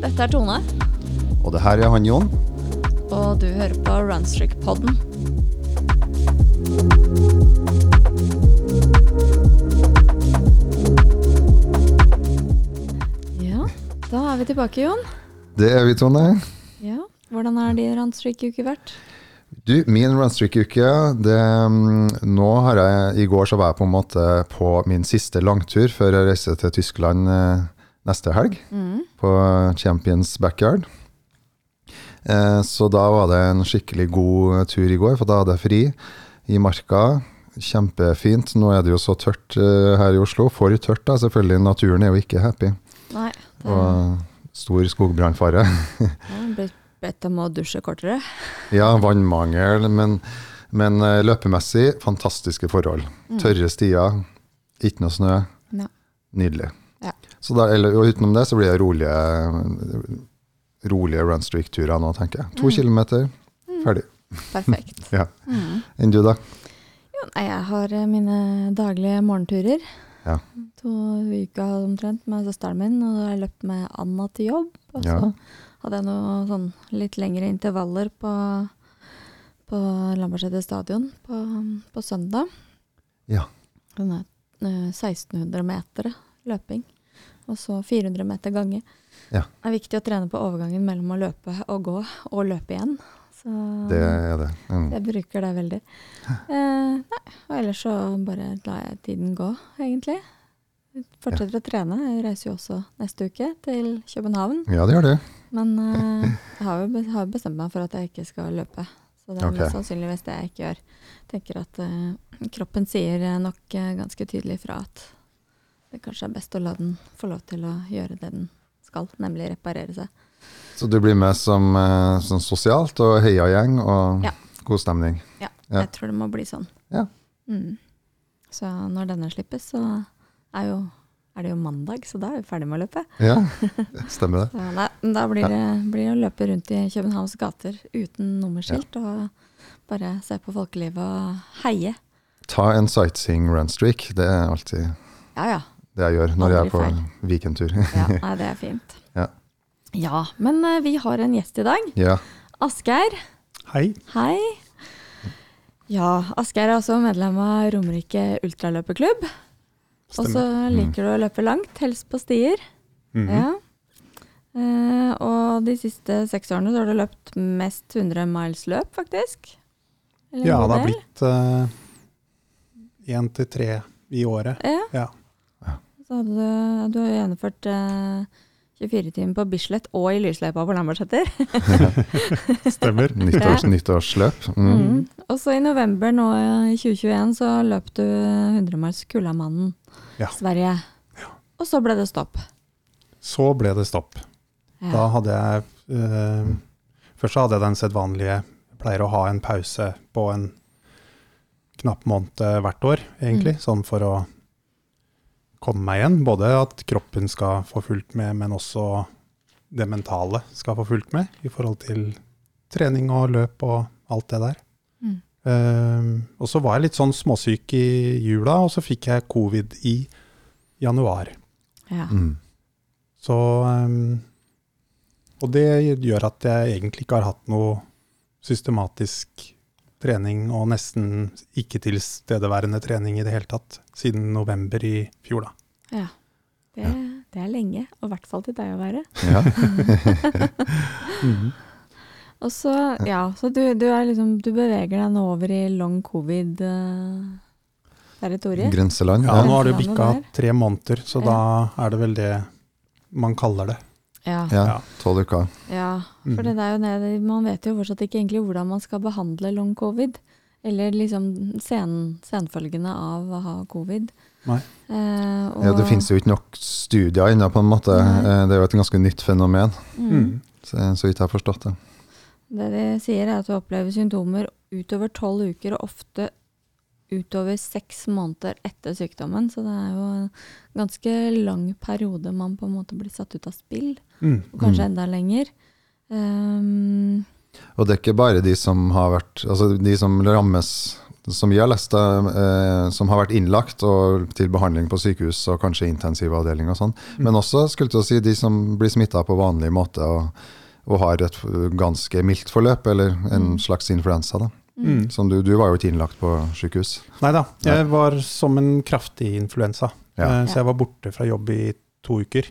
dette er Tone, Og det her er han Jon. og du hører på Runstrick-podden. Ja, da er vi tilbake, Jon. Det er vi, Tone. Ja, Hvordan har din Runstrick-uke vært? Du, min runstreak-uke det, mm, Nå har jeg I går så var jeg på en måte på min siste langtur før jeg reiste til Tyskland eh, neste helg. Mm. På Champions Backyard. Eh, så da var det en skikkelig god tur i går, for da hadde jeg fri i marka. Kjempefint. Nå er det jo så tørt eh, her i Oslo. For tørt, da. Selvfølgelig. Naturen er jo ikke happy. Nei, det Og stor skogbrannfare. bedt om å dusje kortere. Ja, vannmangel, men, men eh, løpemessig fantastiske forhold. Tørre stier, ikke noe snø. Ja. Nydelig. Ja. Så da, eller, og utenom det så blir det rolige, rolige runstreak-turer nå, tenker jeg. To kilometer, ferdig. Perfekt. Ja. Mm. Enn du, da? Jo, nei, jeg har eh, mine daglige morgenturer. Ja. To uker omtrent med søsteren min, og jeg løpt med Anna til jobb. Og så Ja. hadde jeg noen sånn litt lengre intervaller på, på Lambertseter stadion på, på søndag. Ja. Sånne eh, 1600 meter løping. Og så 400 meter gange. Ja. Det er viktig å trene på overgangen mellom å løpe og gå, og løpe igjen. Så Det er det. Mm. jeg bruker det veldig. Eh, nei, og ellers så bare lar jeg tiden gå, egentlig. Jeg Fortsetter å trene. Jeg reiser jo også neste uke til København. Ja, det gjør det. Men eh, jeg har jo har bestemt meg for at jeg ikke skal løpe. Så det er okay. sannsynligvis det jeg ikke gjør. Jeg tenker at eh, kroppen sier nok eh, ganske tydelig fra at det kanskje er best å la den få lov til å gjøre det den skal, nemlig reparere seg. Så du blir med som, eh, som sosialt og heiagjeng og Ja. god stemning? Ja, Ja. jeg tror det må bli sånn. Ja. Mm. Så når denne slippes, så er, jo, er det jo mandag, så da er vi ferdig med å løpe. Ja, stemmer det. Så nei, da blir det, blir å løpe rundt i Københavns gater uten nummerskilt og bare se på folkelivet og heie. Ta en sightseeing runstreak. Det er alltid Ja ja. Det jeg gjør når jeg er på Aldri weekendtur. ja nei, det er fint. Ja. Ja, men eh, vi har en gjest i dag. ja. Asgeir, Hei. hei. Ja, Asgeir er også medlem av Romerike ultraløperklubb. Og så liker du å løpe langt, helst på stier. Mhm. Ja. Eh, og de siste seks årene så har du løpt mest 100 miles løp, faktisk. Eller Ja, det har blitt én til tre i året. Ja, Ja. Så hadde du, du har gjennomført eh, 24 timer på Bislett og i lysløypa på Lambertseter. Stemmer. Nyttårs, nyttårsløp. Mm. Mm. Og så i november nå i 2021 så løp du 100 miles Kullamannen, Ja. Sverige. Og så ble det stopp. Så ble det stopp. Ja. Da hadde jeg eh, Først så hadde jeg den sedvanlige pleier å ha en pause på en knapp måned hvert år, egentlig. Mm. Sånn for å komme meg igjen. Både at kroppen skal få fulgt med, men også det mentale skal få fulgt med. I forhold til trening og løp og alt det der. Mm. Uh, og så var jeg litt sånn småsyk i jula, og så fikk jeg covid i januar. Ja. Mm. Så um, Og det gjør at jeg egentlig ikke har hatt noe systematisk trening, og nesten ikke tilstedeværende trening i det hele tatt, siden november i fjor, da. ja. Det, det er lenge, og i hvert fall til deg å være. Ja. Og så, ja, så du, du, er liksom, du beveger deg nå over i long covid-territoriet. Grenseland. Ja, Ja. nå har det bikka tre måneder, så Ja. da er det vel det man kaller det. Ja, ja. Tolv uker. ja. For det er jo det, man vet jo fortsatt ikke egentlig hvordan man skal behandle long covid. Eller liksom sen, senfølgene av å ha covid. Nei. Eh, og, Ja, det finnes jo ikke nok studier ennå, på en måte. Nei. Eh, Det er jo et ganske nytt fenomen, Mm. Mm. så, så vidt jeg har forstått det. Det de sier er at du opplever symptomer utover tolv uker, og ofte utover seks måneder etter sykdommen. Så det er jo en ganske lang periode man på en måte blir satt ut av spill. Mm. Og kanskje Mm. enda lenger. Um, Og det er ikke bare de som har vært Altså de som rammes som vi har lest, eh, som har vært innlagt og til behandling på sykehus og kanskje intensivavdeling og sånn. Mm. Men også skulle til å si de som blir smitta på vanlig måte og, og har et ganske mildt forløp, eller en Mm. slags influensa. da. Mm. Som du, du var jo ikke innlagt på sykehus. Nei da, jeg var som en kraftig influensa. Ja. Eh, Så jeg var borte fra jobb i to uker.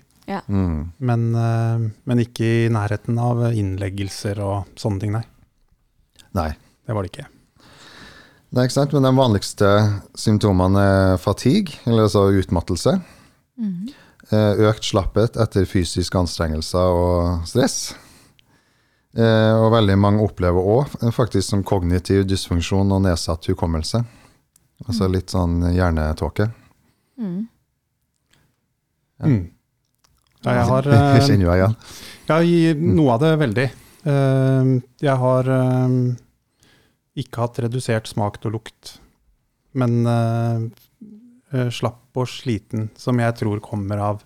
Mm. Men, eh, men ikke i nærheten av innleggelser og sånne ting, nei. Nei. Det var det ikke. Nei, ikke sant? Men de vanligste symptomene er fatigue, eller altså utmattelse. Mhm. Eh, Økt slapphet etter fysiske anstrengelser og stress. Eh, Og veldig mange opplever òg faktisk som kognitiv dysfunksjon og nedsatt hukommelse. Altså litt sånn hjernetåke. Mm. Ja. Mm. Ja, jeg har eh, kjenner du deg igjen. Ja, i noe av det veldig. Eh, jeg har eh, ikke hatt redusert smak og lukt, men eh, eh, slapp og sliten, som jeg tror kommer av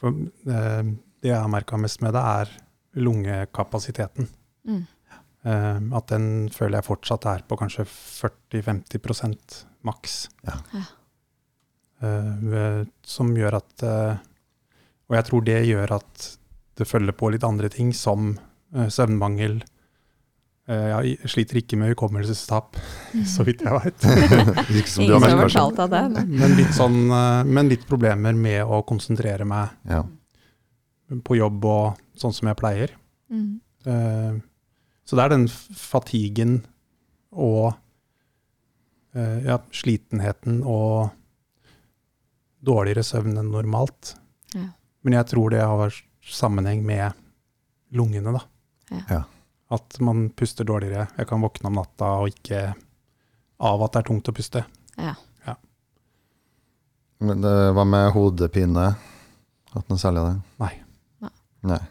for, eh, Det jeg har merka mest med det, er lungekapasiteten. Mm. Uh, at den føler jeg fortsatt er på kanskje 40-50 maks. Ja. Ja. Uh, som gjør at uh, Og jeg tror det gjør at det følger på litt andre ting, som eh, søvnmangel. Eh, jeg sliter ikke med hukommelsestap, så vidt jeg veit. Ingen som har fortalt deg det? Men, litt sånn, men litt problemer med å konsentrere meg Ja. på jobb og sånn som jeg pleier. Mm. Uh, Så det er den fatigen fatiguen og uh, ja, slitenheten og dårligere søvn enn normalt. Ja. Men jeg tror det har sammenheng med lungene, da. Ja. Ja. At man puster dårligere. Jeg kan våkne om natta og ikke av at det er tungt å puste. Ja. Men det, hva med hodepine? Hatt noe særlig av det? Nei. Nei.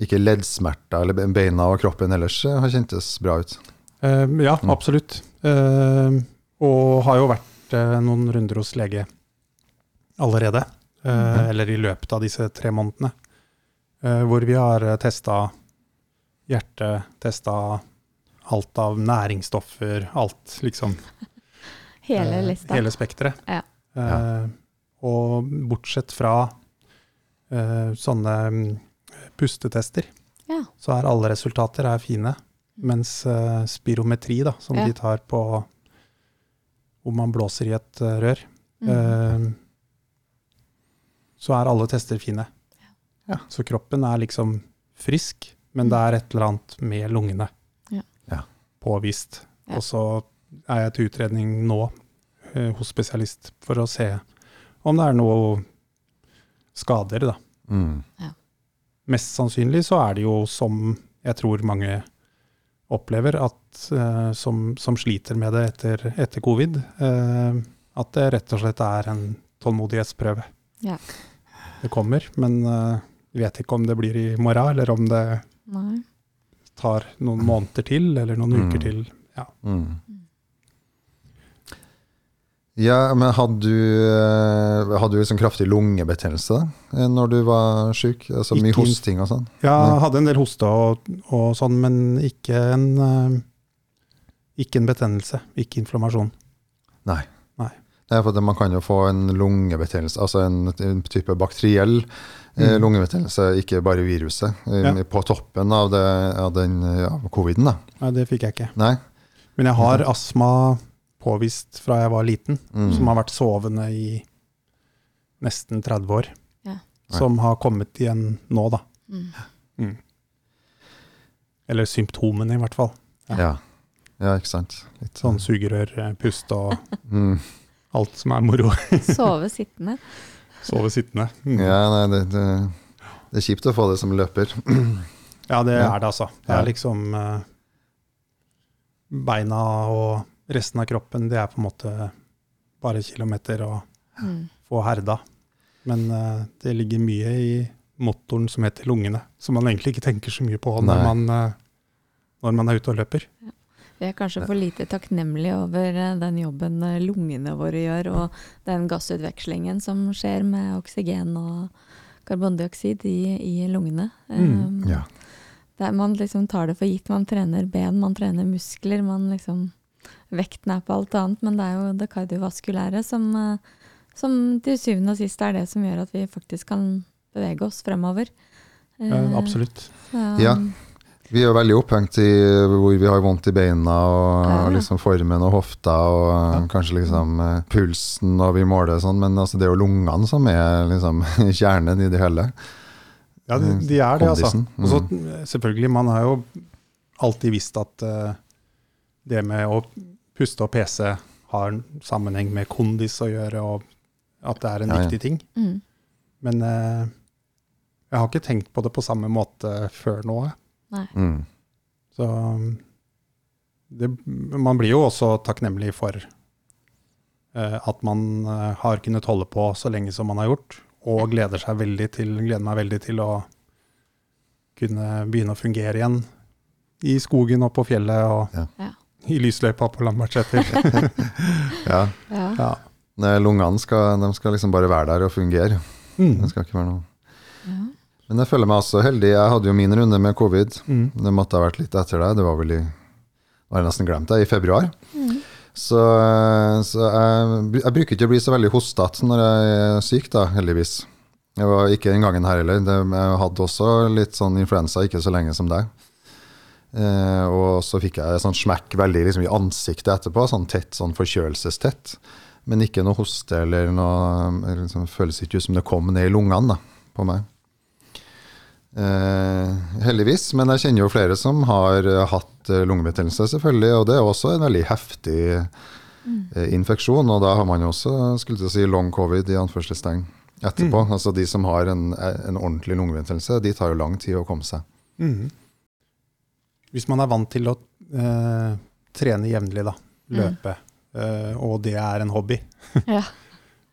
Ikke leddsmerter eller beina og kroppen ellers eh, har kjentes bra ut. Uh, ja, Mm. absolutt. Uh, og har jo vært uh, noen runder hos lege allerede. eh, Mhm. Eller i løpet av disse tre månedene. eh, hvor vi har testa hjerte, testa alt av næringsstoffer, alt liksom. Hele lista. Hele spekteret. Ja. Eh, og bortsett fra eh, sånne mm, pustetester, Ja. så er alle resultater er fine. Mens uh, spirometri, da, som Ja. de tar på hvor man blåser i et uh, rør, mm. uh, så er alle tester fine. Ja. Så kroppen er liksom frisk, men det er et eller annet med lungene Ja. Ja. påvist. Ja. Og så er jeg til utredning nå hos spesialist for å se om det er noe skader, da. Mm. Mest sannsynlig så er det jo som jeg tror mange opplever, at, uh, som, som sliter med det etter, etter covid, uh, at det rett og slett er en tålmodighetsprøve. Ja. Det kommer, men jeg vet ikke om det blir i morgen, eller om det Nei. tar noen måneder til, eller noen Mm. uker til. Ja. Mm. Ja, men hadde du, eh, hadde du liksom kraftig lungebetennelse da, eh, når du var syk? Altså mye Ikke- hosting og sånn? Ja, Jeg hadde en del hoste og, og sånn, men ikke en, eh, ikke en betennelse, ikke inflammasjon. Nei. Nei. Nei, for det, man kan jo få en lungebetennelse, altså en, en type bakteriell Mm. lungebetennelse, ikke bare viruset, Ja. på toppen av, det, av den ja, coviden da. Nei, det fikk jeg ikke. Nei? Men jeg har astma påvist fra jeg var liten, Mm. som har vært sovende i nesten 30 år. Ja. Som har kommet igjen nå, da. Mm. Eller symptomene, i hvert fall. Ja. Ja. ja, ikke sant. Litt Sånn sugerør, eh, pust og Mm. alt som er moro. Sove sittende. Sove sittende. Mm. Ja, nei, det, det, det er kjipt å få det som løper. Ja, det Ja. er det, altså. Det er liksom eh, Beina og resten av kroppen, det er på en måte bare kilometer å Mm. få herda. Men uh, det ligger mye i motoren som heter lungene, som man egentlig ikke tenker så mye på når, man, uh, når man er ute og løper. Vi er kanskje for lite takknemlige over eh, den jobben lungene våre gjør, og den gassutvekslingen som skjer med oksygen og karbondioksid i, i lungene. Mm, Um, Ja. der man liksom tar det for gitt. Man trener ben, man trener muskler. Man liksom vekten er på alt annet, men det er jo det kardiovaskulære som, eh, som til syvende og sist er det som gjør at vi faktisk kan bevege oss fremover. Ja, Eh, absolutt. så, Ja. Vi er veldig opphengt i hvor vi har vondt i beina, og Ja, ja. liksom formen og hofta, og Ja. kanskje liksom eh, pulsen og vi måler sånn, men altså, det er jo lungene som er liksom kjernen i det hele. Ja, de, de er det, altså. Kondisen. Og så selvfølgelig, man har jo alltid visst at uh, det med å puste og PC har en sammenheng med kondis å gjøre, og at det er en Ja, ja. viktig ting. Mm. Men eh, jeg har ikke tenkt på det på samme måte før nå. Nei. Mm. Så det, man blir jo også takknemlig for eh, at man eh, har kunnet holde på så lenge som man har gjort, og gleder, seg veldig til, gleder meg veldig til å kunne begynne å fungere igjen i skogen og på fjellet og Ja. I lysløypa på Lambertseter. Ja. Ja. ja. Lungene skal, skal liksom bare være der og fungere. Mm. Det skal ikke være noe Ja. Men jeg føler meg også heldig. Jeg hadde jo min runde med covid. Mm. Det måtte ha vært litt etter deg. Det var vel i nå har jeg nesten glemt det, i februar. Mm. Så, så jeg, jeg bruker ikke å bli så veldig hostete når jeg er syk, da, heldigvis. Jeg var ikke den gangen her heller. Det, jeg hadde også litt sånn influensa, ikke så lenge som deg. Eh, og så fikk jeg sånn smekk veldig liksom, i ansiktet etterpå, sånn tett, sånn forkjølelsestett. Men ikke noe hoste eller noe liksom, Føles ikke ut som det kom ned i lungene da, på meg. Eh, heldigvis, men jeg kjenner jo flere som har eh, hatt eh, lungebetennelse, selvfølgelig. Og det er også en veldig heftig eh, infeksjon. Og da har man jo også skulle jeg si, long covid i anførselstegn etterpå. Altså de som har en, en ordentlig lungebetennelse, de tar jo lang tid å komme seg. Mhm. Hvis man er vant til å eh, trene jevnlig, da, løpe, eh, og det er en hobby, Ja.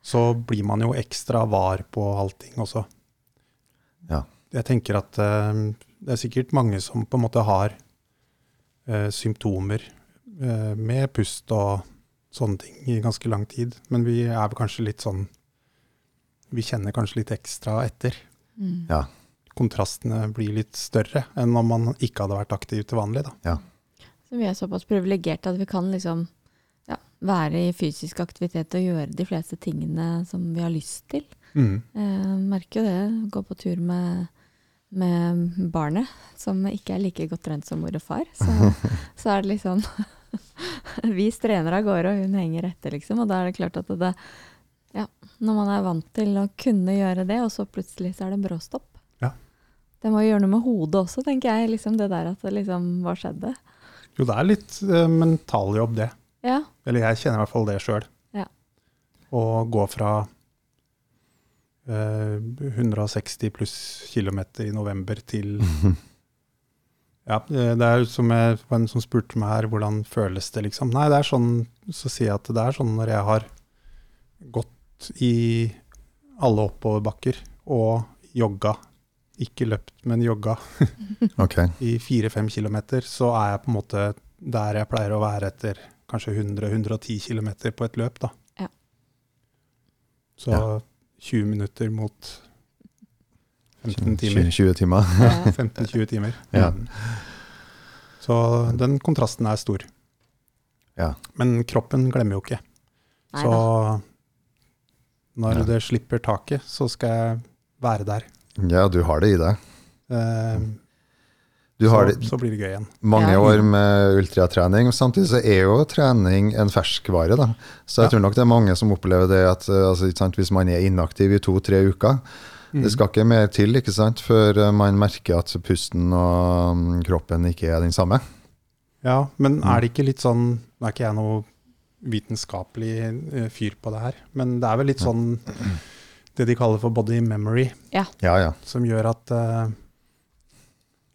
så blir man jo ekstra var på allting også. Ja. Jeg tenker at eh, det er sikkert mange som på en måte har eh, symptomer eh, med pust og sånne ting i ganske lang tid, men vi er vel kanskje litt sånn Vi kjenner kanskje litt ekstra etter. Mm. Ja. Kontrastene blir litt større enn om man ikke hadde vært aktiv til vanlig. Da. Så vi er såpass privilegerte at vi kan liksom ja, være i fysisk aktivitet og gjøre de fleste tingene som vi har lyst til. Mm. Eh, merker jo det. Gå på tur med, med barnet, som ikke er like godt trent som mor og far. Så, så er det liksom Vi strener av gårde, og hun henger etter, liksom. Og da er det klart at det Ja, når man er vant til å kunne gjøre det, og så plutselig så er det bråstopp. Det må gjøre noe med hodet også, tenker jeg. liksom Det der at det liksom Hva skjedde? Jo, det er litt uh, mentaljobb, det. Ja. Eller jeg kjenner i hvert fall det sjøl. Ja. Å gå fra uh, 160 pluss kilometer i november til Ja, eh, det er jo som jeg, en som spurte meg her, hvordan føles det, liksom. Nei, det er sånn, så sier jeg at det er sånn når jeg har gått i alle oppoverbakker og jogga, ikke løpt, men jogga, okay. i fire-fem kilometer, så er jeg på en måte der jeg pleier å være etter kanskje 100-110 kilometer på et løp, da. Ja. Så Ja. 20 minutter mot 15 timer. 20, 20 timer. Ja, 15-20 timer. Ja. Mm. Så den kontrasten er stor. Ja. Men kroppen glemmer jo ikke. Nei så når Ja. det slipper taket, så skal jeg være der. Ja, du har det i deg. Eh, så, det, så blir det gøy igjen. mange Ja. år med ultratrening. Samtidig så er jo trening en ferskvare. da. Så jeg Ja. tror nok det er mange som opplever det at eh, altså, ikke sant, hvis man er inaktiv i to-tre uker, Mm. det skal ikke mer til ikke sant, før eh, man merker at pusten og mm, kroppen ikke er den samme. Ja, men er det ikke litt sånn Nå er ikke jeg noe vitenskapelig eh, fyr på det her, men det er vel litt sånn det de kaller for body memory, Ja, ja. som gjør at uh,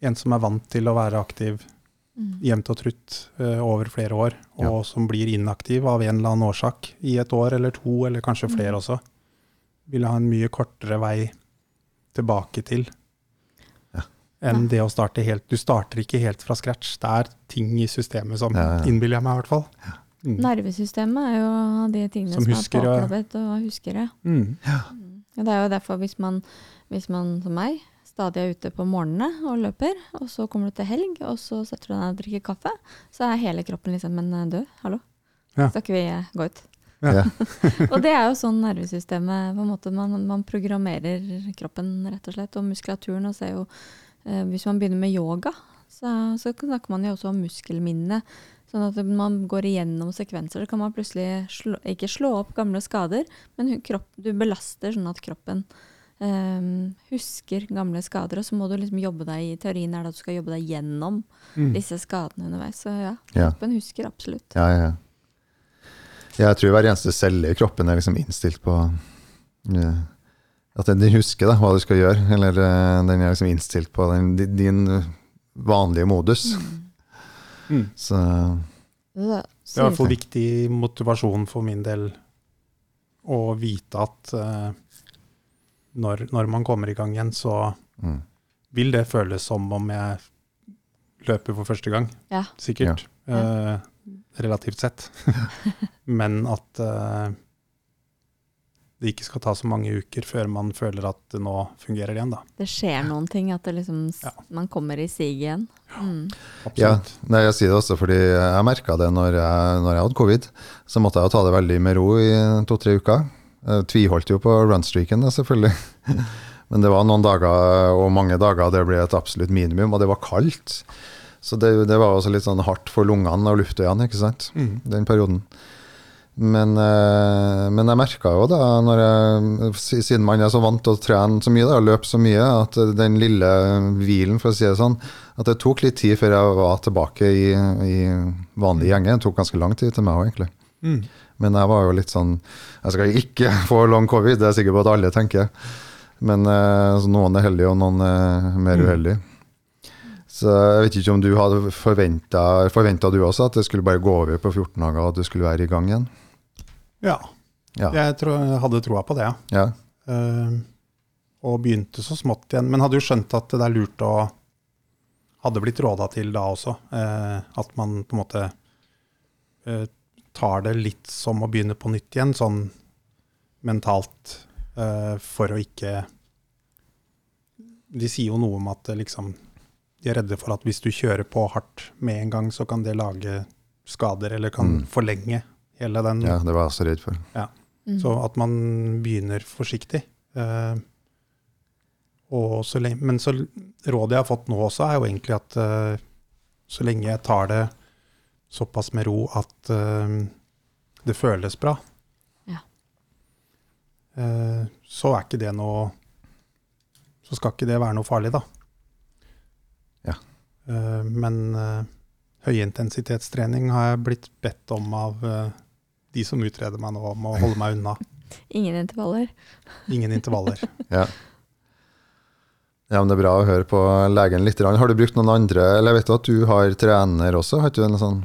en som er vant til å være aktiv Mm. jevnt og trutt uh, over flere år, Ja. og som blir inaktiv av en eller annen årsak i et år eller to, eller kanskje Mm. flere også, vil ha en mye kortere vei tilbake til enn det å starte helt Du starter ikke helt fra scratch. Det er ting i systemet som Ja, ja. innbiller jeg meg, i hvert fall. Mm. Nervesystemet er jo de tingene Som som, husker, er ja. påkoblet og husker det. Mm. Ja, det er jo derfor hvis man, hvis man som meg stadig er ute på morgenene og løper, og så kommer du til helg, og så setter du deg ned og drikker kaffe, så er hele kroppen liksom Men død, hallo, Ja. skal ikke vi eh, gå ut? Ja. og det er jo sånn nervesystemet på en måte man, man programmerer kroppen, rett og slett, og muskulaturen. Og ser jo, eh, hvis man begynner med yoga, så, så snakker man jo også om muskelminne. Sånn at man går igjennom sekvenser, så kan man plutselig slå, ikke slå opp gamle skader, men kropp, du belaster sånn at kroppen um, husker gamle skader, og så må du liksom jobbe deg i teorien er det at du skal jobbe deg gjennom Mm. disse skadene underveis. Så ja, Ja. kroppen husker absolutt. Ja, ja. ja. Jeg tror hver eneste celle i kroppen er liksom innstilt på ja, At den husker da, hva du skal gjøre. Eller eh, den er liksom innstilt på den, di- din vanlige modus. Mm. Så Så, Det er i hvert fall viktig motivasjon for min del å vite at uh, når, når man kommer i gang igjen, så mm. vil det føles som om jeg løper for første gang. Ja. Sikkert. eh, relativt sett. Men at eh, det ikke skal ta så mange uker før man føler at nå fungerer det igjen, da. det skjer noen ting, at det liksom, Ja. man kommer i sig igjen. Mm. Ja, nei, jeg sier det også fordi jeg merka det når jeg, når jeg hadde covid. Så måtte jeg jo ta det veldig med ro i to-tre uker. Jeg tviholdt jo på runstreaken, selvfølgelig. Men det var noen dager og mange dager det ble et absolutt minimum, og det var kaldt. Så det, det var også litt sånn hardt for lungene og luftøyene, ikke sant, Mm. den perioden. Men, eh, men jeg merka jo da, når jeg, siden man er så vant til å trene så mye da, og løpe så mye, at den lille hvilen, for å si det sånn, at det tok litt tid før jeg var tilbake i, i vanlig gjenge. Det tok ganske lang tid til meg òg, egentlig. Mm. Men jeg var jo litt sånn Jeg skal ikke få long covid, det er jeg sikker på at alle tenker. Men eh, så noen er heldige, og noen er mer Mm. uheldige. Så jeg vet ikke om du hadde Forventa du også at det skulle bare gå over på 14 dager, og at du skulle være i gang igjen? Ja, Ja. jeg tro, jeg hadde troa på det, ja. Eh, og begynte så smått igjen. Men hadde jo skjønt at det er lurt å Hadde blitt råda til da også. Uh, at man på en måte uh, tar det litt som å begynne på nytt igjen, sånn mentalt. for å ikke De sier jo noe om at liksom De er redde for at hvis du kjører på hardt med en gang, så kan det lage skader, eller kan Mm. forlenge hele den ja, det var jeg også redd for. Mm. så at man begynner forsiktig. Eh, og så lenge, men så rådet jeg har fått nå også, er jo egentlig at eh, så lenge jeg tar det såpass med ro at eh, det føles bra, Ja. eh, så er ikke det noe Så skal ikke det være noe farlig, da. Ja. Eh, men uh, høyintensitetstrening har jeg blitt bedt om av eh, de som utreder meg nå, må holde meg unna. Ingen intervaller. Ingen intervaller. Ja. ja, men det er bra å høre på legen litt. Har du brukt noen andre Eller jeg vet du at du har trener også? Har du en sånn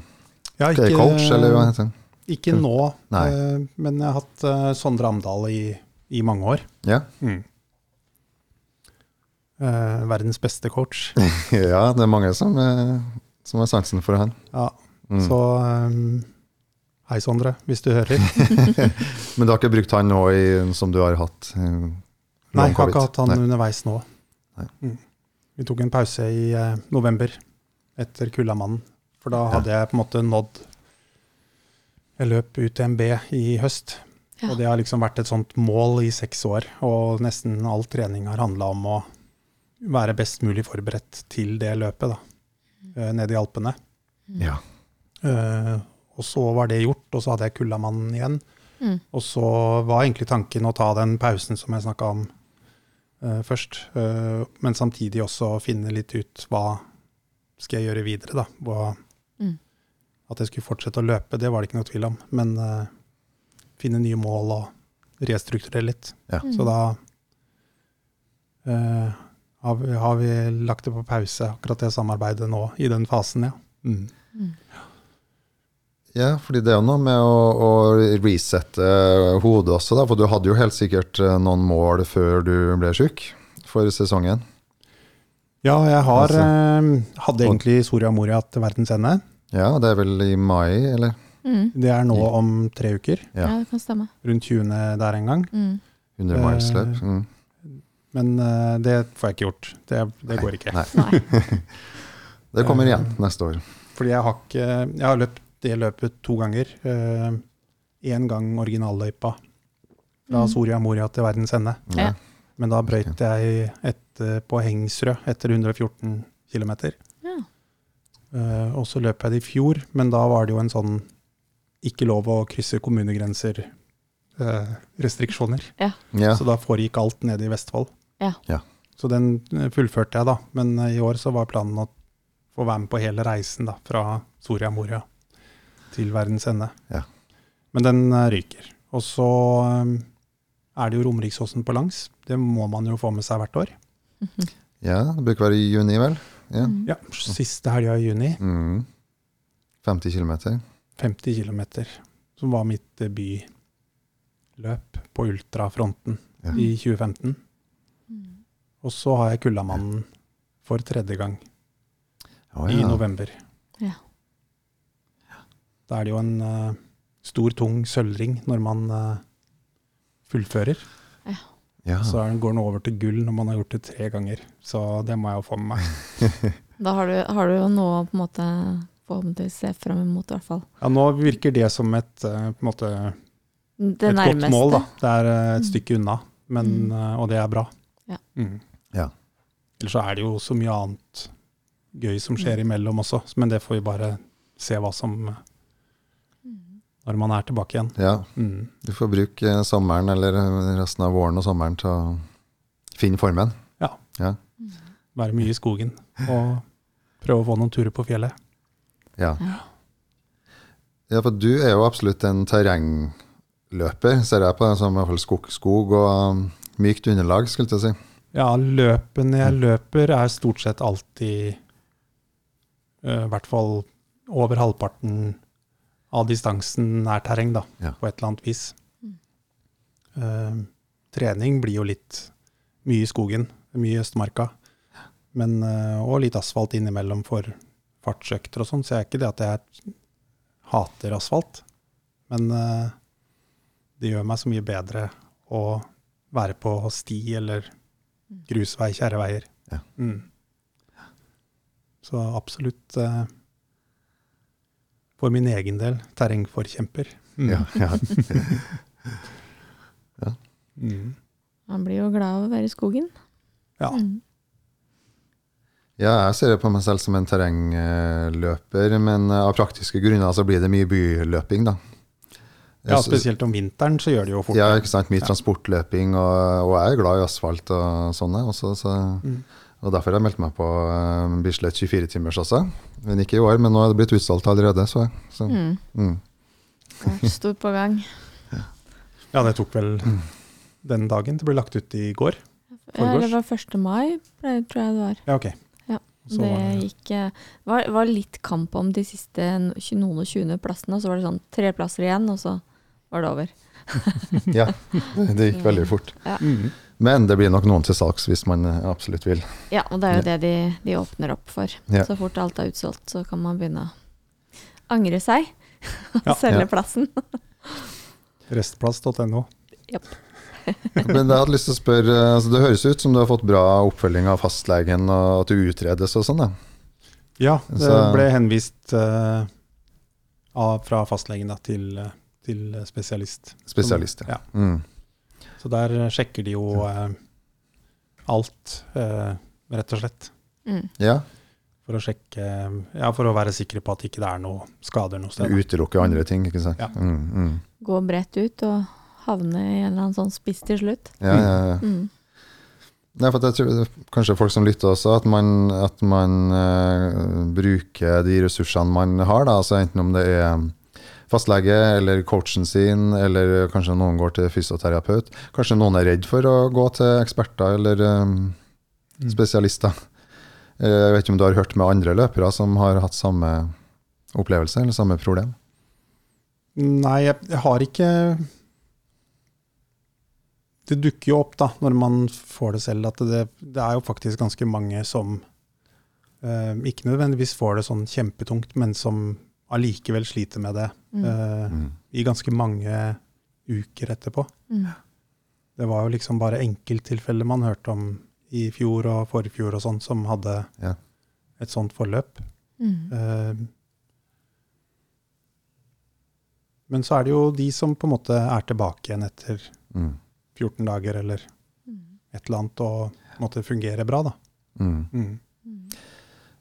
Ja, coach, eller hva heter det? ikke nå, Nei. eh, men jeg har hatt eh, Sondre Amdal i, i mange år. Ja. Mm. Eh, verdens beste coach. ja, det er mange som, som har sansen for han. Ja, Mm. Så eh, hei, Sondre, hvis du hører. Men du har ikke brukt han nå i, som du har hatt? eh, Nei, jeg har ikke hatt han Nei. underveis nå. Nei. Mm. Vi tok en pause i eh, november etter Kullamannen. For da Ja. hadde jeg på en måte nådd Jeg løp UTMB i høst. Ja. Og det har liksom vært et sånt mål i seks år. Og nesten all trening har handla om å være best mulig forberedt til det løpet, da. eh, Nede i Alpene. Ja. Eh, og så var det gjort, og så hadde jeg Kullamannen igjen. Mm. Og så var egentlig tanken å ta den pausen som jeg snakka om uh, først. Uh, men samtidig også finne litt ut hva skal jeg gjøre videre, da. Hva, Mm. At jeg skulle fortsette å løpe, det var det ikke noe tvil om. Men uh, finne nye mål og restrukturere litt. Ja. Mm. Så da eh, har, vi, har vi lagt det på pause, akkurat det samarbeidet nå, i den fasen, ja. Mm. Mm. Ja, fordi det er jo noe med å, å resette hodet også, da. For du hadde jo helt sikkert eh, noen mål før du ble syk for sesongen. Ja, jeg har, Altså- eh, hadde egentlig Soria Moria til verdens ende. Ja, det er vel i mai, eller? Mm. Det er nå om tre uker. Ja. Ja. det kan stemme. Rundt 20. der en gang. Mm. 100 miles løp. Mm. Men eh, det får jeg ikke gjort. Det, det går ikke. Nei. Nei. Det kommer igjen neste år. Fordi jeg har ikke Jeg har løpt det løpet to ganger. Én gang originalløypa fra Mm. Soria Moria til verdens ende. Ja. Men da brøyt jeg et, på Hengsrød etter 114 km. Ja. Eh, og så løp jeg det i fjor, men da var det jo en sånn ikke lov å krysse kommunegrenser-restriksjoner. Ja. Så da foregikk alt nede i Vestfold. Ja. Ja. Så den eh, fullførte jeg, da. Men eh, i år så var planen å få være med på hele reisen da, fra Soria Moria til verdens ende. Ja. Men den eh, ryker. Og så eh, er det jo Romeriksåsen på langs. Det må man jo få med seg hvert år. ja, det bruker å være i juni, vel? Ja. Mm. Ja, Siste helga i juni. Mm. 50 km. 50 km, som var mitt debutløp på ultrafronten Ja. i 2015. Mm. Og så har jeg Kullamannen for tredje gang Å, i november. Ja. Da er det jo en uh, stor, tung sølvring når man uh, fullfører. Ja. Så går den over til gull når man har gjort det tre ganger. Så det må jeg jo få med meg. Da har du, har du jo noe på en måte forhåpentligvis se frem imot, i hvert fall. Ja, nå virker det som et, eh, på en måte, Det et nærmeste. godt mål. da. Det er et Mm. stykke unna, men, Mm. og det er bra. Ja. Mm. Ja. Ellers så er det jo så mye annet gøy som skjer imellom også, men det får vi bare se hva som Mm. Når man er tilbake igjen. ja. Mm. Du får bruke eh, sommeren eller resten av våren og sommeren til å finne formen. Ja. Være mye i skogen og prøve å få noen turer på fjellet. Ja. Ja. ja, for du er jo absolutt en terrengløper, ser jeg på det som i hvert fall skog, skog og um, mykt underlag, skulle jeg si. Ja, løpene jeg løper er stort sett alltid eh, i hvert fall over halvparten av distansen nær terreng, da, Ja. på et eller annet vis. Mm. Uh, trening blir jo litt mye i skogen, mye i Østmarka, men, uh, og litt asfalt innimellom for fartsøkter og sånn, så jeg er ikke det at jeg hater asfalt, men uh, det gjør meg så mye bedre å være på sti eller grusvei, kjerreveier. Ja. Mm. Så absolutt eh, for min egen del terrengforkjemper. Mm. Ja, ja. Mm. Man blir jo glad av å være i skogen. Ja. Mm. ja, jeg ser det på meg selv som en terrengløper, men eh, av praktiske grunner så blir det mye byløping, da. ja, spesielt om vinteren så gjør det jo fort Ja, ikke sant. Mye Ja. transportløping, og, og jeg er glad i asfalt og sånne. Også, så, Mm. Og derfor har jeg meldt meg på uh, Bislett 24-timers også. Men ikke i år, men nå er det blitt utsolgt allerede. Så, så. Mm. Mm. Det er Stort på gang. Ja, det tok vel Mm. den dagen. Det ble lagt ut i går. Ja, Forgårs? det var 1. mai, tror jeg det var. Ja, ok. Ja, det var gikk eh, var, var litt kamp om de siste noen og 20 plassene, og så var det sånn tre plasser igjen, og så var det over. Ja, det gikk veldig fort. Mm. Men det blir nok noen til salgs hvis man eh, absolutt vil. Ja, og det er jo det de, de åpner opp for. Ja. Så fort alt er utsolgt, så kan man begynne å angre seg og Ja. selge Ja. plassen. Restplass.no. Men jeg hadde lyst til å spørre, eh, altså Det høres ut som du har fått bra oppfølging av fastlegen, og at du utredes og sånn. da. Ja, det Så- ble henvist uh, av, fra fastlegen da, til, til spesialist. Spesialist, ja. Ja. Mm. Så der sjekker de jo eh, alt, eh, rett og slett. Mm. ja. For å sjekke Ja, for å være sikre på at ikke det er noe skader noe Du sted. Utelukke andre ting, ikke sant. Ja. Mm, mm. Gå bredt ut og havne i en eller annen sånn spiss til slutt. Ja, ja, ja. Mm. Nei, for jeg tror kanskje folk som lytter også, at man, at man uh, bruker de ressursene man har, da, altså enten om det er fastlege eller coachen sin, eller kanskje noen går til fysioterapeut. Kanskje noen er redd for å gå til eksperter eller eh, Mm. spesialister. Eh, Jeg vet ikke om du har hørt med andre løpere som har hatt samme opplevelse eller samme problem? Nei, jeg har ikke Det dukker jo opp da, når man får det selv, at det, det er jo faktisk ganske mange som eh, ikke nødvendigvis får det sånn kjempetungt, men som allikevel sliter med det Mm. eh, Mm. i ganske mange uker etterpå. Mm. det var jo liksom bare enkelttilfeller man hørte om i fjor og forfjor og sånn, som hadde Ja. et sånt forløp. Mm. Uh, Men så er det jo de som på en måte er tilbake igjen etter Mm. 14 dager eller Mm. et eller annet, og måtte fungere bra, da. Mm. Mm. Mm.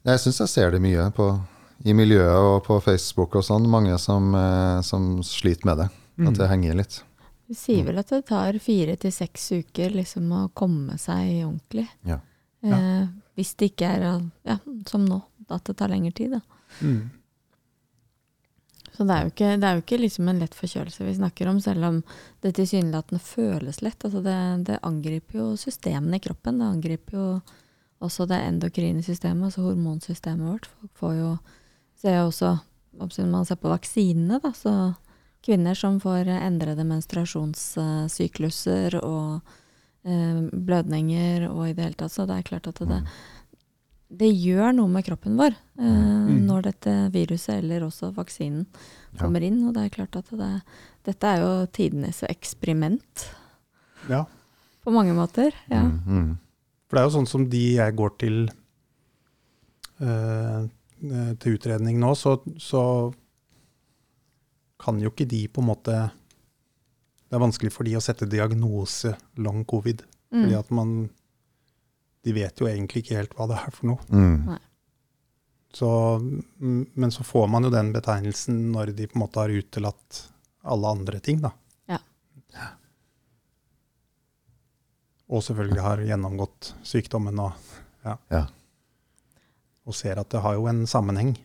Jeg syns jeg ser det mye på, i miljøet og på Facebook og sånn. Mange som, eh, som sliter med det. Mm. At det henger litt. Du sier vel at det tar fire til seks uker liksom å komme seg ordentlig. Ja. Eh, hvis det ikke er ja, som nå, at det tar lengre tid. Da. Mm. Så det er jo ikke, det er jo ikke liksom en lett forkjølelse vi snakker om, selv om det tilsynelatende føles lett. Altså det, det angriper jo systemene i kroppen. Det angriper jo også det endokrine systemet, altså hormonsystemet vårt. Folk får jo ser jo også, Når man ser på vaksinene, da, så kvinner som får endrede menstruasjonssykluser og eh, blødninger og i det hele tatt. Så det er klart at det, det gjør noe med kroppen vår eh, Mm. når dette viruset eller også vaksinen kommer inn. Og det er klart at det, dette er jo tidenes eksperiment Ja. på mange måter. Ja. Mm. Mm. For det er jo sånn som de jeg går til eh, til utredning nå, så, så kan jo ikke de på en måte Det er vanskelig for de å sette diagnose long covid. Fordi Mm. at man De vet jo egentlig ikke helt hva det er for noe. Mm. Så, men så får man jo den betegnelsen når de på en måte har utelatt alle andre ting, da. Ja. Og selvfølgelig har gjennomgått sykdommen og, ja. Ja. Og ser at det har jo en sammenheng.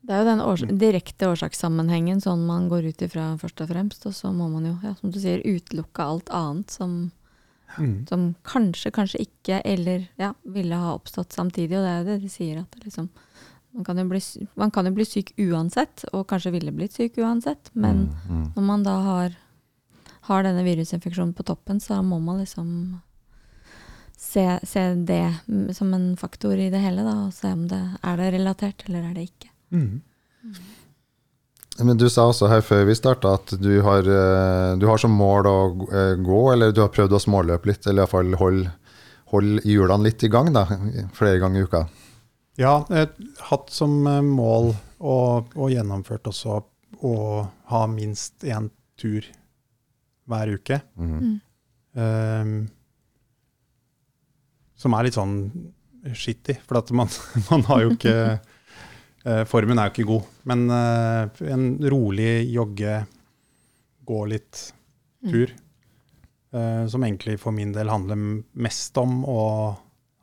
Det er jo den års direkte årsakssammenhengen sånn man går ut ifra først og fremst. Og så må man jo, ja, som du sier, utelukke alt annet som, Mm. som kanskje, kanskje ikke, eller ja, ville ha oppstått samtidig. Og det er jo det de sier, at det liksom, man, kan jo bli, man kan jo bli syk uansett, og kanskje ville blitt syk uansett. Men Mm. Mm. når man da har, har denne virusinfeksjonen på toppen, så må man liksom se, se det mm, som en faktor i det hele, da, og se om det er det relatert, eller er det ikke. Mm. Men du sa også her før vi starta at du har, eh, du har som mål å eh, gå, eller du har prøvd å småløpe litt, eller iallfall holde hold hjulene litt i gang, da, flere ganger i uka. Ja, jeg har hatt som eh, mål og, og gjennomført også å ha minst én tur hver uke. Mm. Mm. Som er litt sånn skittig. for at man, man har jo ikke eh, Formen er jo ikke god. Men eh, en rolig jogge, gå litt tur, mm. som egentlig for min del handler mest om og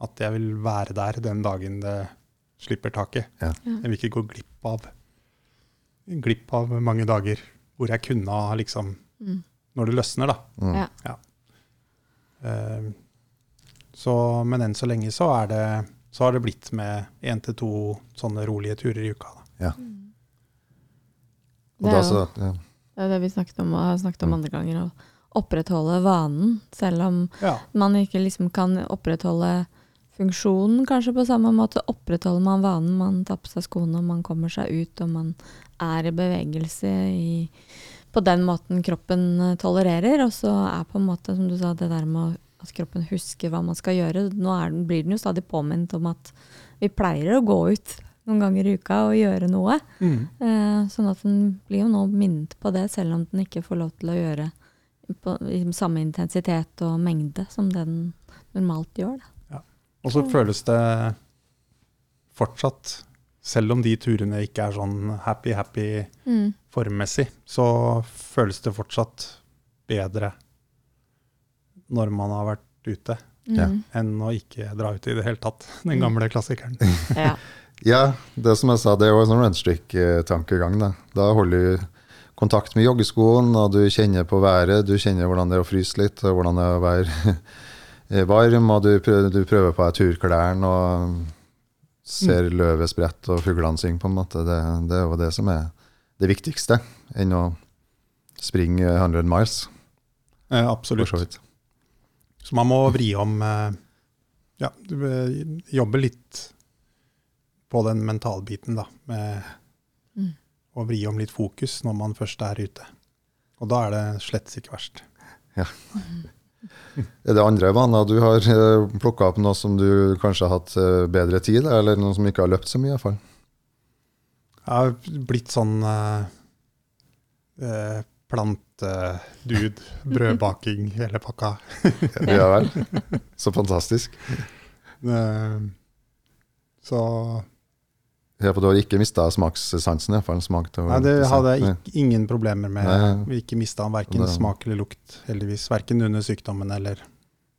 at jeg vil være der den dagen det slipper taket. Ja. Jeg vil ikke gå glipp av, glipp av mange dager hvor jeg kunne ha liksom Mm. Når det løsner, da. Mm. Ja. Eh, så, men enn så lenge så, er det, så har det blitt med én til to sånne rolige turer i uka. Da. Og Det er jo- ja. Det er det vi snakket om, og har snakket om Mm. andre ganger. Å opprettholde vanen, selv om Ja. man ikke liksom kan opprettholde funksjonen kanskje på samme måte. Opprettholder man vanen, man tar på seg skoene, man kommer seg ut, og man er i bevegelse i, på den måten kroppen tolererer. Og så er på en måte, som du sa, det der med å- at kroppen husker hva man skal gjøre. Nå er den, blir den jo stadig påminnet om at vi pleier å gå ut noen ganger i uka og gjøre noe. Eh, sånn at den blir jo nå minnet på det, selv om den ikke får lov til å gjøre på, i samme intensitet og mengde som det den normalt gjør. Da. Og så føles det fortsatt, selv om de turene ikke er sånn happy-happy formmessig, så føles det fortsatt bedre når man har vært ute, Ja. Mm. enn å ikke dra ut i det hele tatt. Den gamle klassikeren. Ja. ja, det som jeg sa, det er jo en sånn runstreak-tankegang. Da. da holder du kontakt med joggeskoen, og du kjenner på været, du kjenner hvordan det er å fryse litt, og hvordan det er å være varm, og du prøver, du prøver på deg turklærne og ser løvet sprette og fuglene synge, på en måte. Det, det er jo det som er det viktigste, enn å springe 100 miles, Ja, for absolutt. Så man må vri om eh, Ja, eh, jobbe litt på den mentalbiten, da. Med Mm. å vri om litt fokus når man først er ute. Og da er det slett ikke verst. Er det andre vaner du har plukka opp, noe som du kanskje har hatt eh, bedre tid, eller noe som ikke har løpt så mye? i hvert fall? Jeg har blitt sånn eh, eh, plantedude, brødbaking, hele pakka. Ja vel. Så fantastisk. Eh, så Ja, for du har ikke mista smakssansen, i. Smak til Nei, det hadde jeg ikke, ingen problemer med. Nei. Vi ikke mista verken Det- smak eller lukt, heldigvis. Verken under sykdommen eller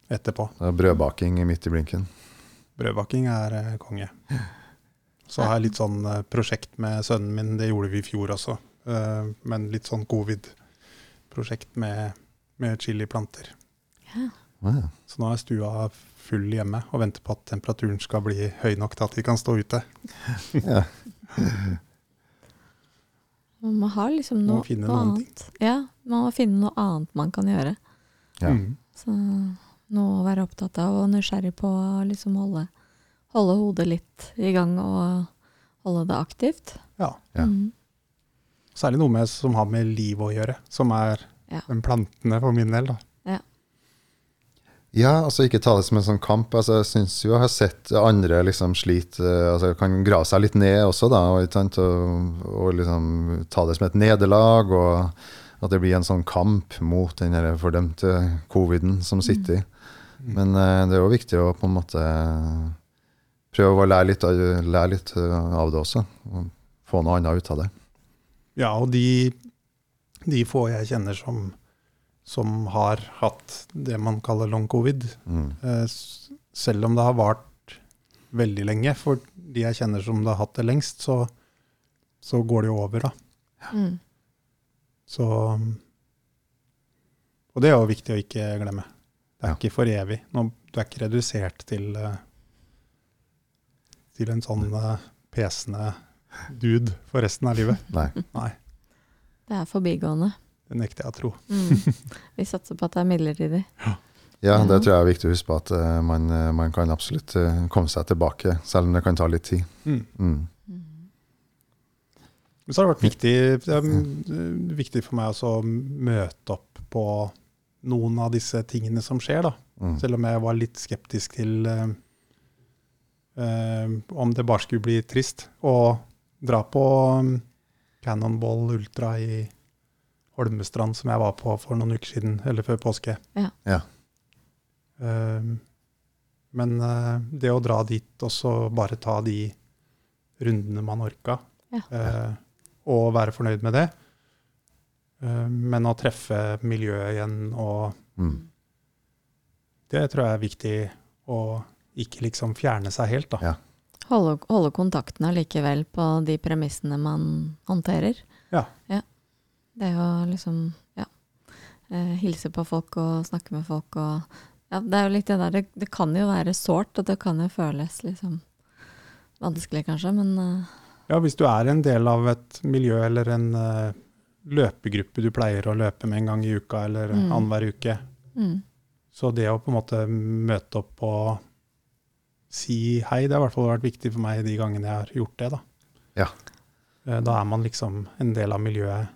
etterpå. Det er brødbaking midt i blinken. Brødbaking er eh, konge. Så har jeg litt sånn eh, prosjekt med sønnen min, det gjorde vi i fjor også. Eh, men litt sånn covid-prosjekt med, med chiliplanter. Ja. Ja. Så nå er stua full hjemme og venter på at temperaturen skal bli høy nok til at vi kan stå ute. Ja. Man må ha liksom noe, finne noe ting. annet. Ja, man må finne noe annet man kan gjøre. Ja. Mm. Så noe å være opptatt av og nysgjerrig på å liksom holde, holde hodet litt i gang og holde det aktivt. Ja. Ja. Mm. Særlig noe med, som har med liv å gjøre, som er Ja. den plantene for min del. Da. Ja, altså ikke ta det som en sånn kamp. Altså, jeg syns jo jeg har sett andre liksom slite eh, altså Kan grave seg litt ned også, da, og, og, og liksom ta det som et nederlag. Og at det blir en sånn kamp mot den fordømte coviden som sitter i. Men uh, det er jo viktig å på en måte prøve å lære litt, lære litt eh, av det også. Og få noe annet ut av det. Ja, og de, de få jeg kjenner som, som har hatt det man kaller long covid, Mm. eh, selv om det har vart veldig lenge, for de jeg kjenner som det har hatt det lengst, så, så går det jo over, da. Mm. Så Og det er jo viktig å ikke glemme. Det er Ja. ikke for evig. Nå, du er ikke redusert til, eh, til en sånn eh, pesende dude for resten av livet. Nei. Nei, Det er forbigående. det nekter jeg å tro. Mm. Vi satser på at det er midlertidig. Ja, det tror jeg er viktig å huske på, at eh, man, eh, man kan absolutt eh, komme seg tilbake, selv om det kan ta litt tid. Mm. Mm. Men så har det vært viktig, det er viktig for meg også å møte opp på noen av disse tingene som skjer, da. Mm. Selv om jeg var litt skeptisk til uh, eh, om det bare skulle bli trist. å dra på um, Cannonball Ultra i Holmestrand, som jeg var på for noen uker siden, eller før påske. Ja. Ja. Eh, men eh, det å dra dit og så bare ta de rundene man orka, Ja. eh, og være fornøyd med det, eh, men å treffe miljøet igjen og Mm. det tror jeg er viktig å ikke liksom fjerne seg helt, da. Ja. Holde, holde kontakten allikevel på de premissene man håndterer. Ja. Det å liksom ja, eh, hilse på folk og snakke med folk og ja, Det er jo litt det der, det, det kan jo være sårt, og det kan jo føles liksom vanskelig kanskje, men eh, Ja, hvis du er en del av et miljø eller en uh, løpegruppe du pleier å løpe med en gang i uka eller Mm. annenhver uke, mm, så det å på en måte møte opp og si hei, det har i hvert fall vært viktig for meg de gangene jeg har gjort det. Da, Ja. Eh, da er man liksom en del av miljøet,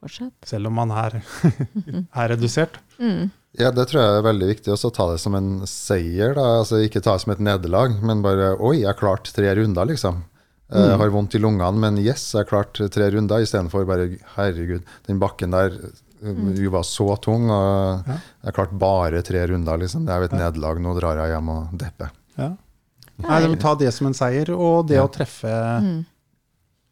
fortsatt. selv om man er, er redusert. Mm, Ja, det tror jeg er veldig viktig. Også ta det som en seier. da, altså Ikke ta det som et nederlag, men bare Oi, jeg klarte tre runder, liksom. Jeg Mm. har vondt i lungene, men yes, jeg klarte tre runder, istedenfor bare Herregud, den bakken der Mm. uh, var så tung, og Ja. jeg klarte bare tre runder, liksom. Det er jo et nederlag. Nå drar jeg hjem og depper. Ja. Nei, de ta det som en seier, og det Ja. å treffe mm,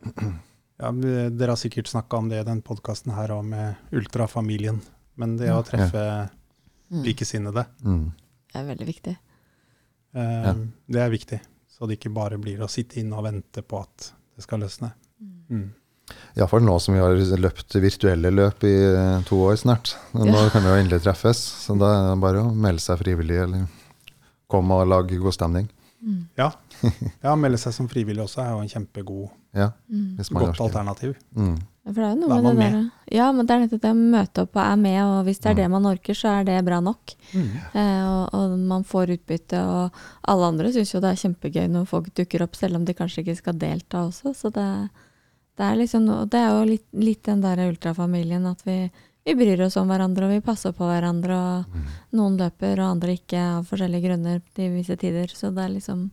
ja, Dere har sikkert snakka om det i den podkasten her òg, med ultrafamilien. Men det å treffe ja. likesinnede, Mm. Det er veldig viktig. eh, Ja. det er viktig. Så det ikke bare blir å sitte inne og vente på at det skal løsne. Mm. Iallfall nå som vi har løpt virtuelle løp i eh, to år snart. Nå Ja. kan vi jo endelig treffes, så da er det bare å melde seg frivillig eller komme og lage god stemning. Mm, Ja. ja, melde seg som frivillig også er jo en kjempegod, Ja, mm. hvis man godt alternativ. Mm. Ja, For det er jo noe med det der Ja, men det er nettopp det å møte opp og er med, og hvis det er Mm. det man orker, så er det bra nok. Mm. Eh, og, og man får utbytte, og alle andre syns jo det er kjempegøy når folk dukker opp, selv om de kanskje ikke skal delta også. Så det, det er liksom noe Det er jo litt, litt den der ultrafamilien at vi, vi bryr oss om hverandre, og vi passer på hverandre. og Mm. Noen løper, og andre ikke, av forskjellige grunner til visse tider. Så det er liksom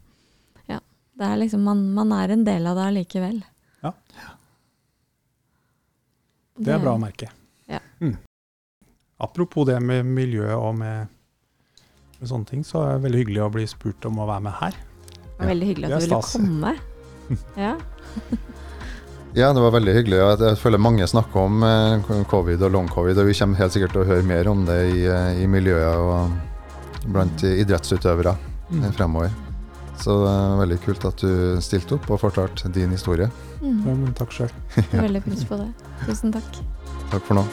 Ja. Det er liksom Man, man er en del av det allikevel. Ja. Det er bra å merke. Ja. Mm. Apropos det med miljø og med, med sånne ting, så er det veldig hyggelig å bli spurt om å være med her. Det var veldig hyggelig at du ville komme. Ja. Ja, det var veldig hyggelig. Jeg, føler mange snakker om eh, covid og long covid, og vi kommer helt sikkert til å høre mer om det i, eh, i miljøet og blant idrettsutøvere Mm. eh, fremover. Så det er veldig kult at du stilte opp og fortalte din historie. Mm. Ja, men takk sjøl. Veldig pris på det. Tusen takk. Takk for nå.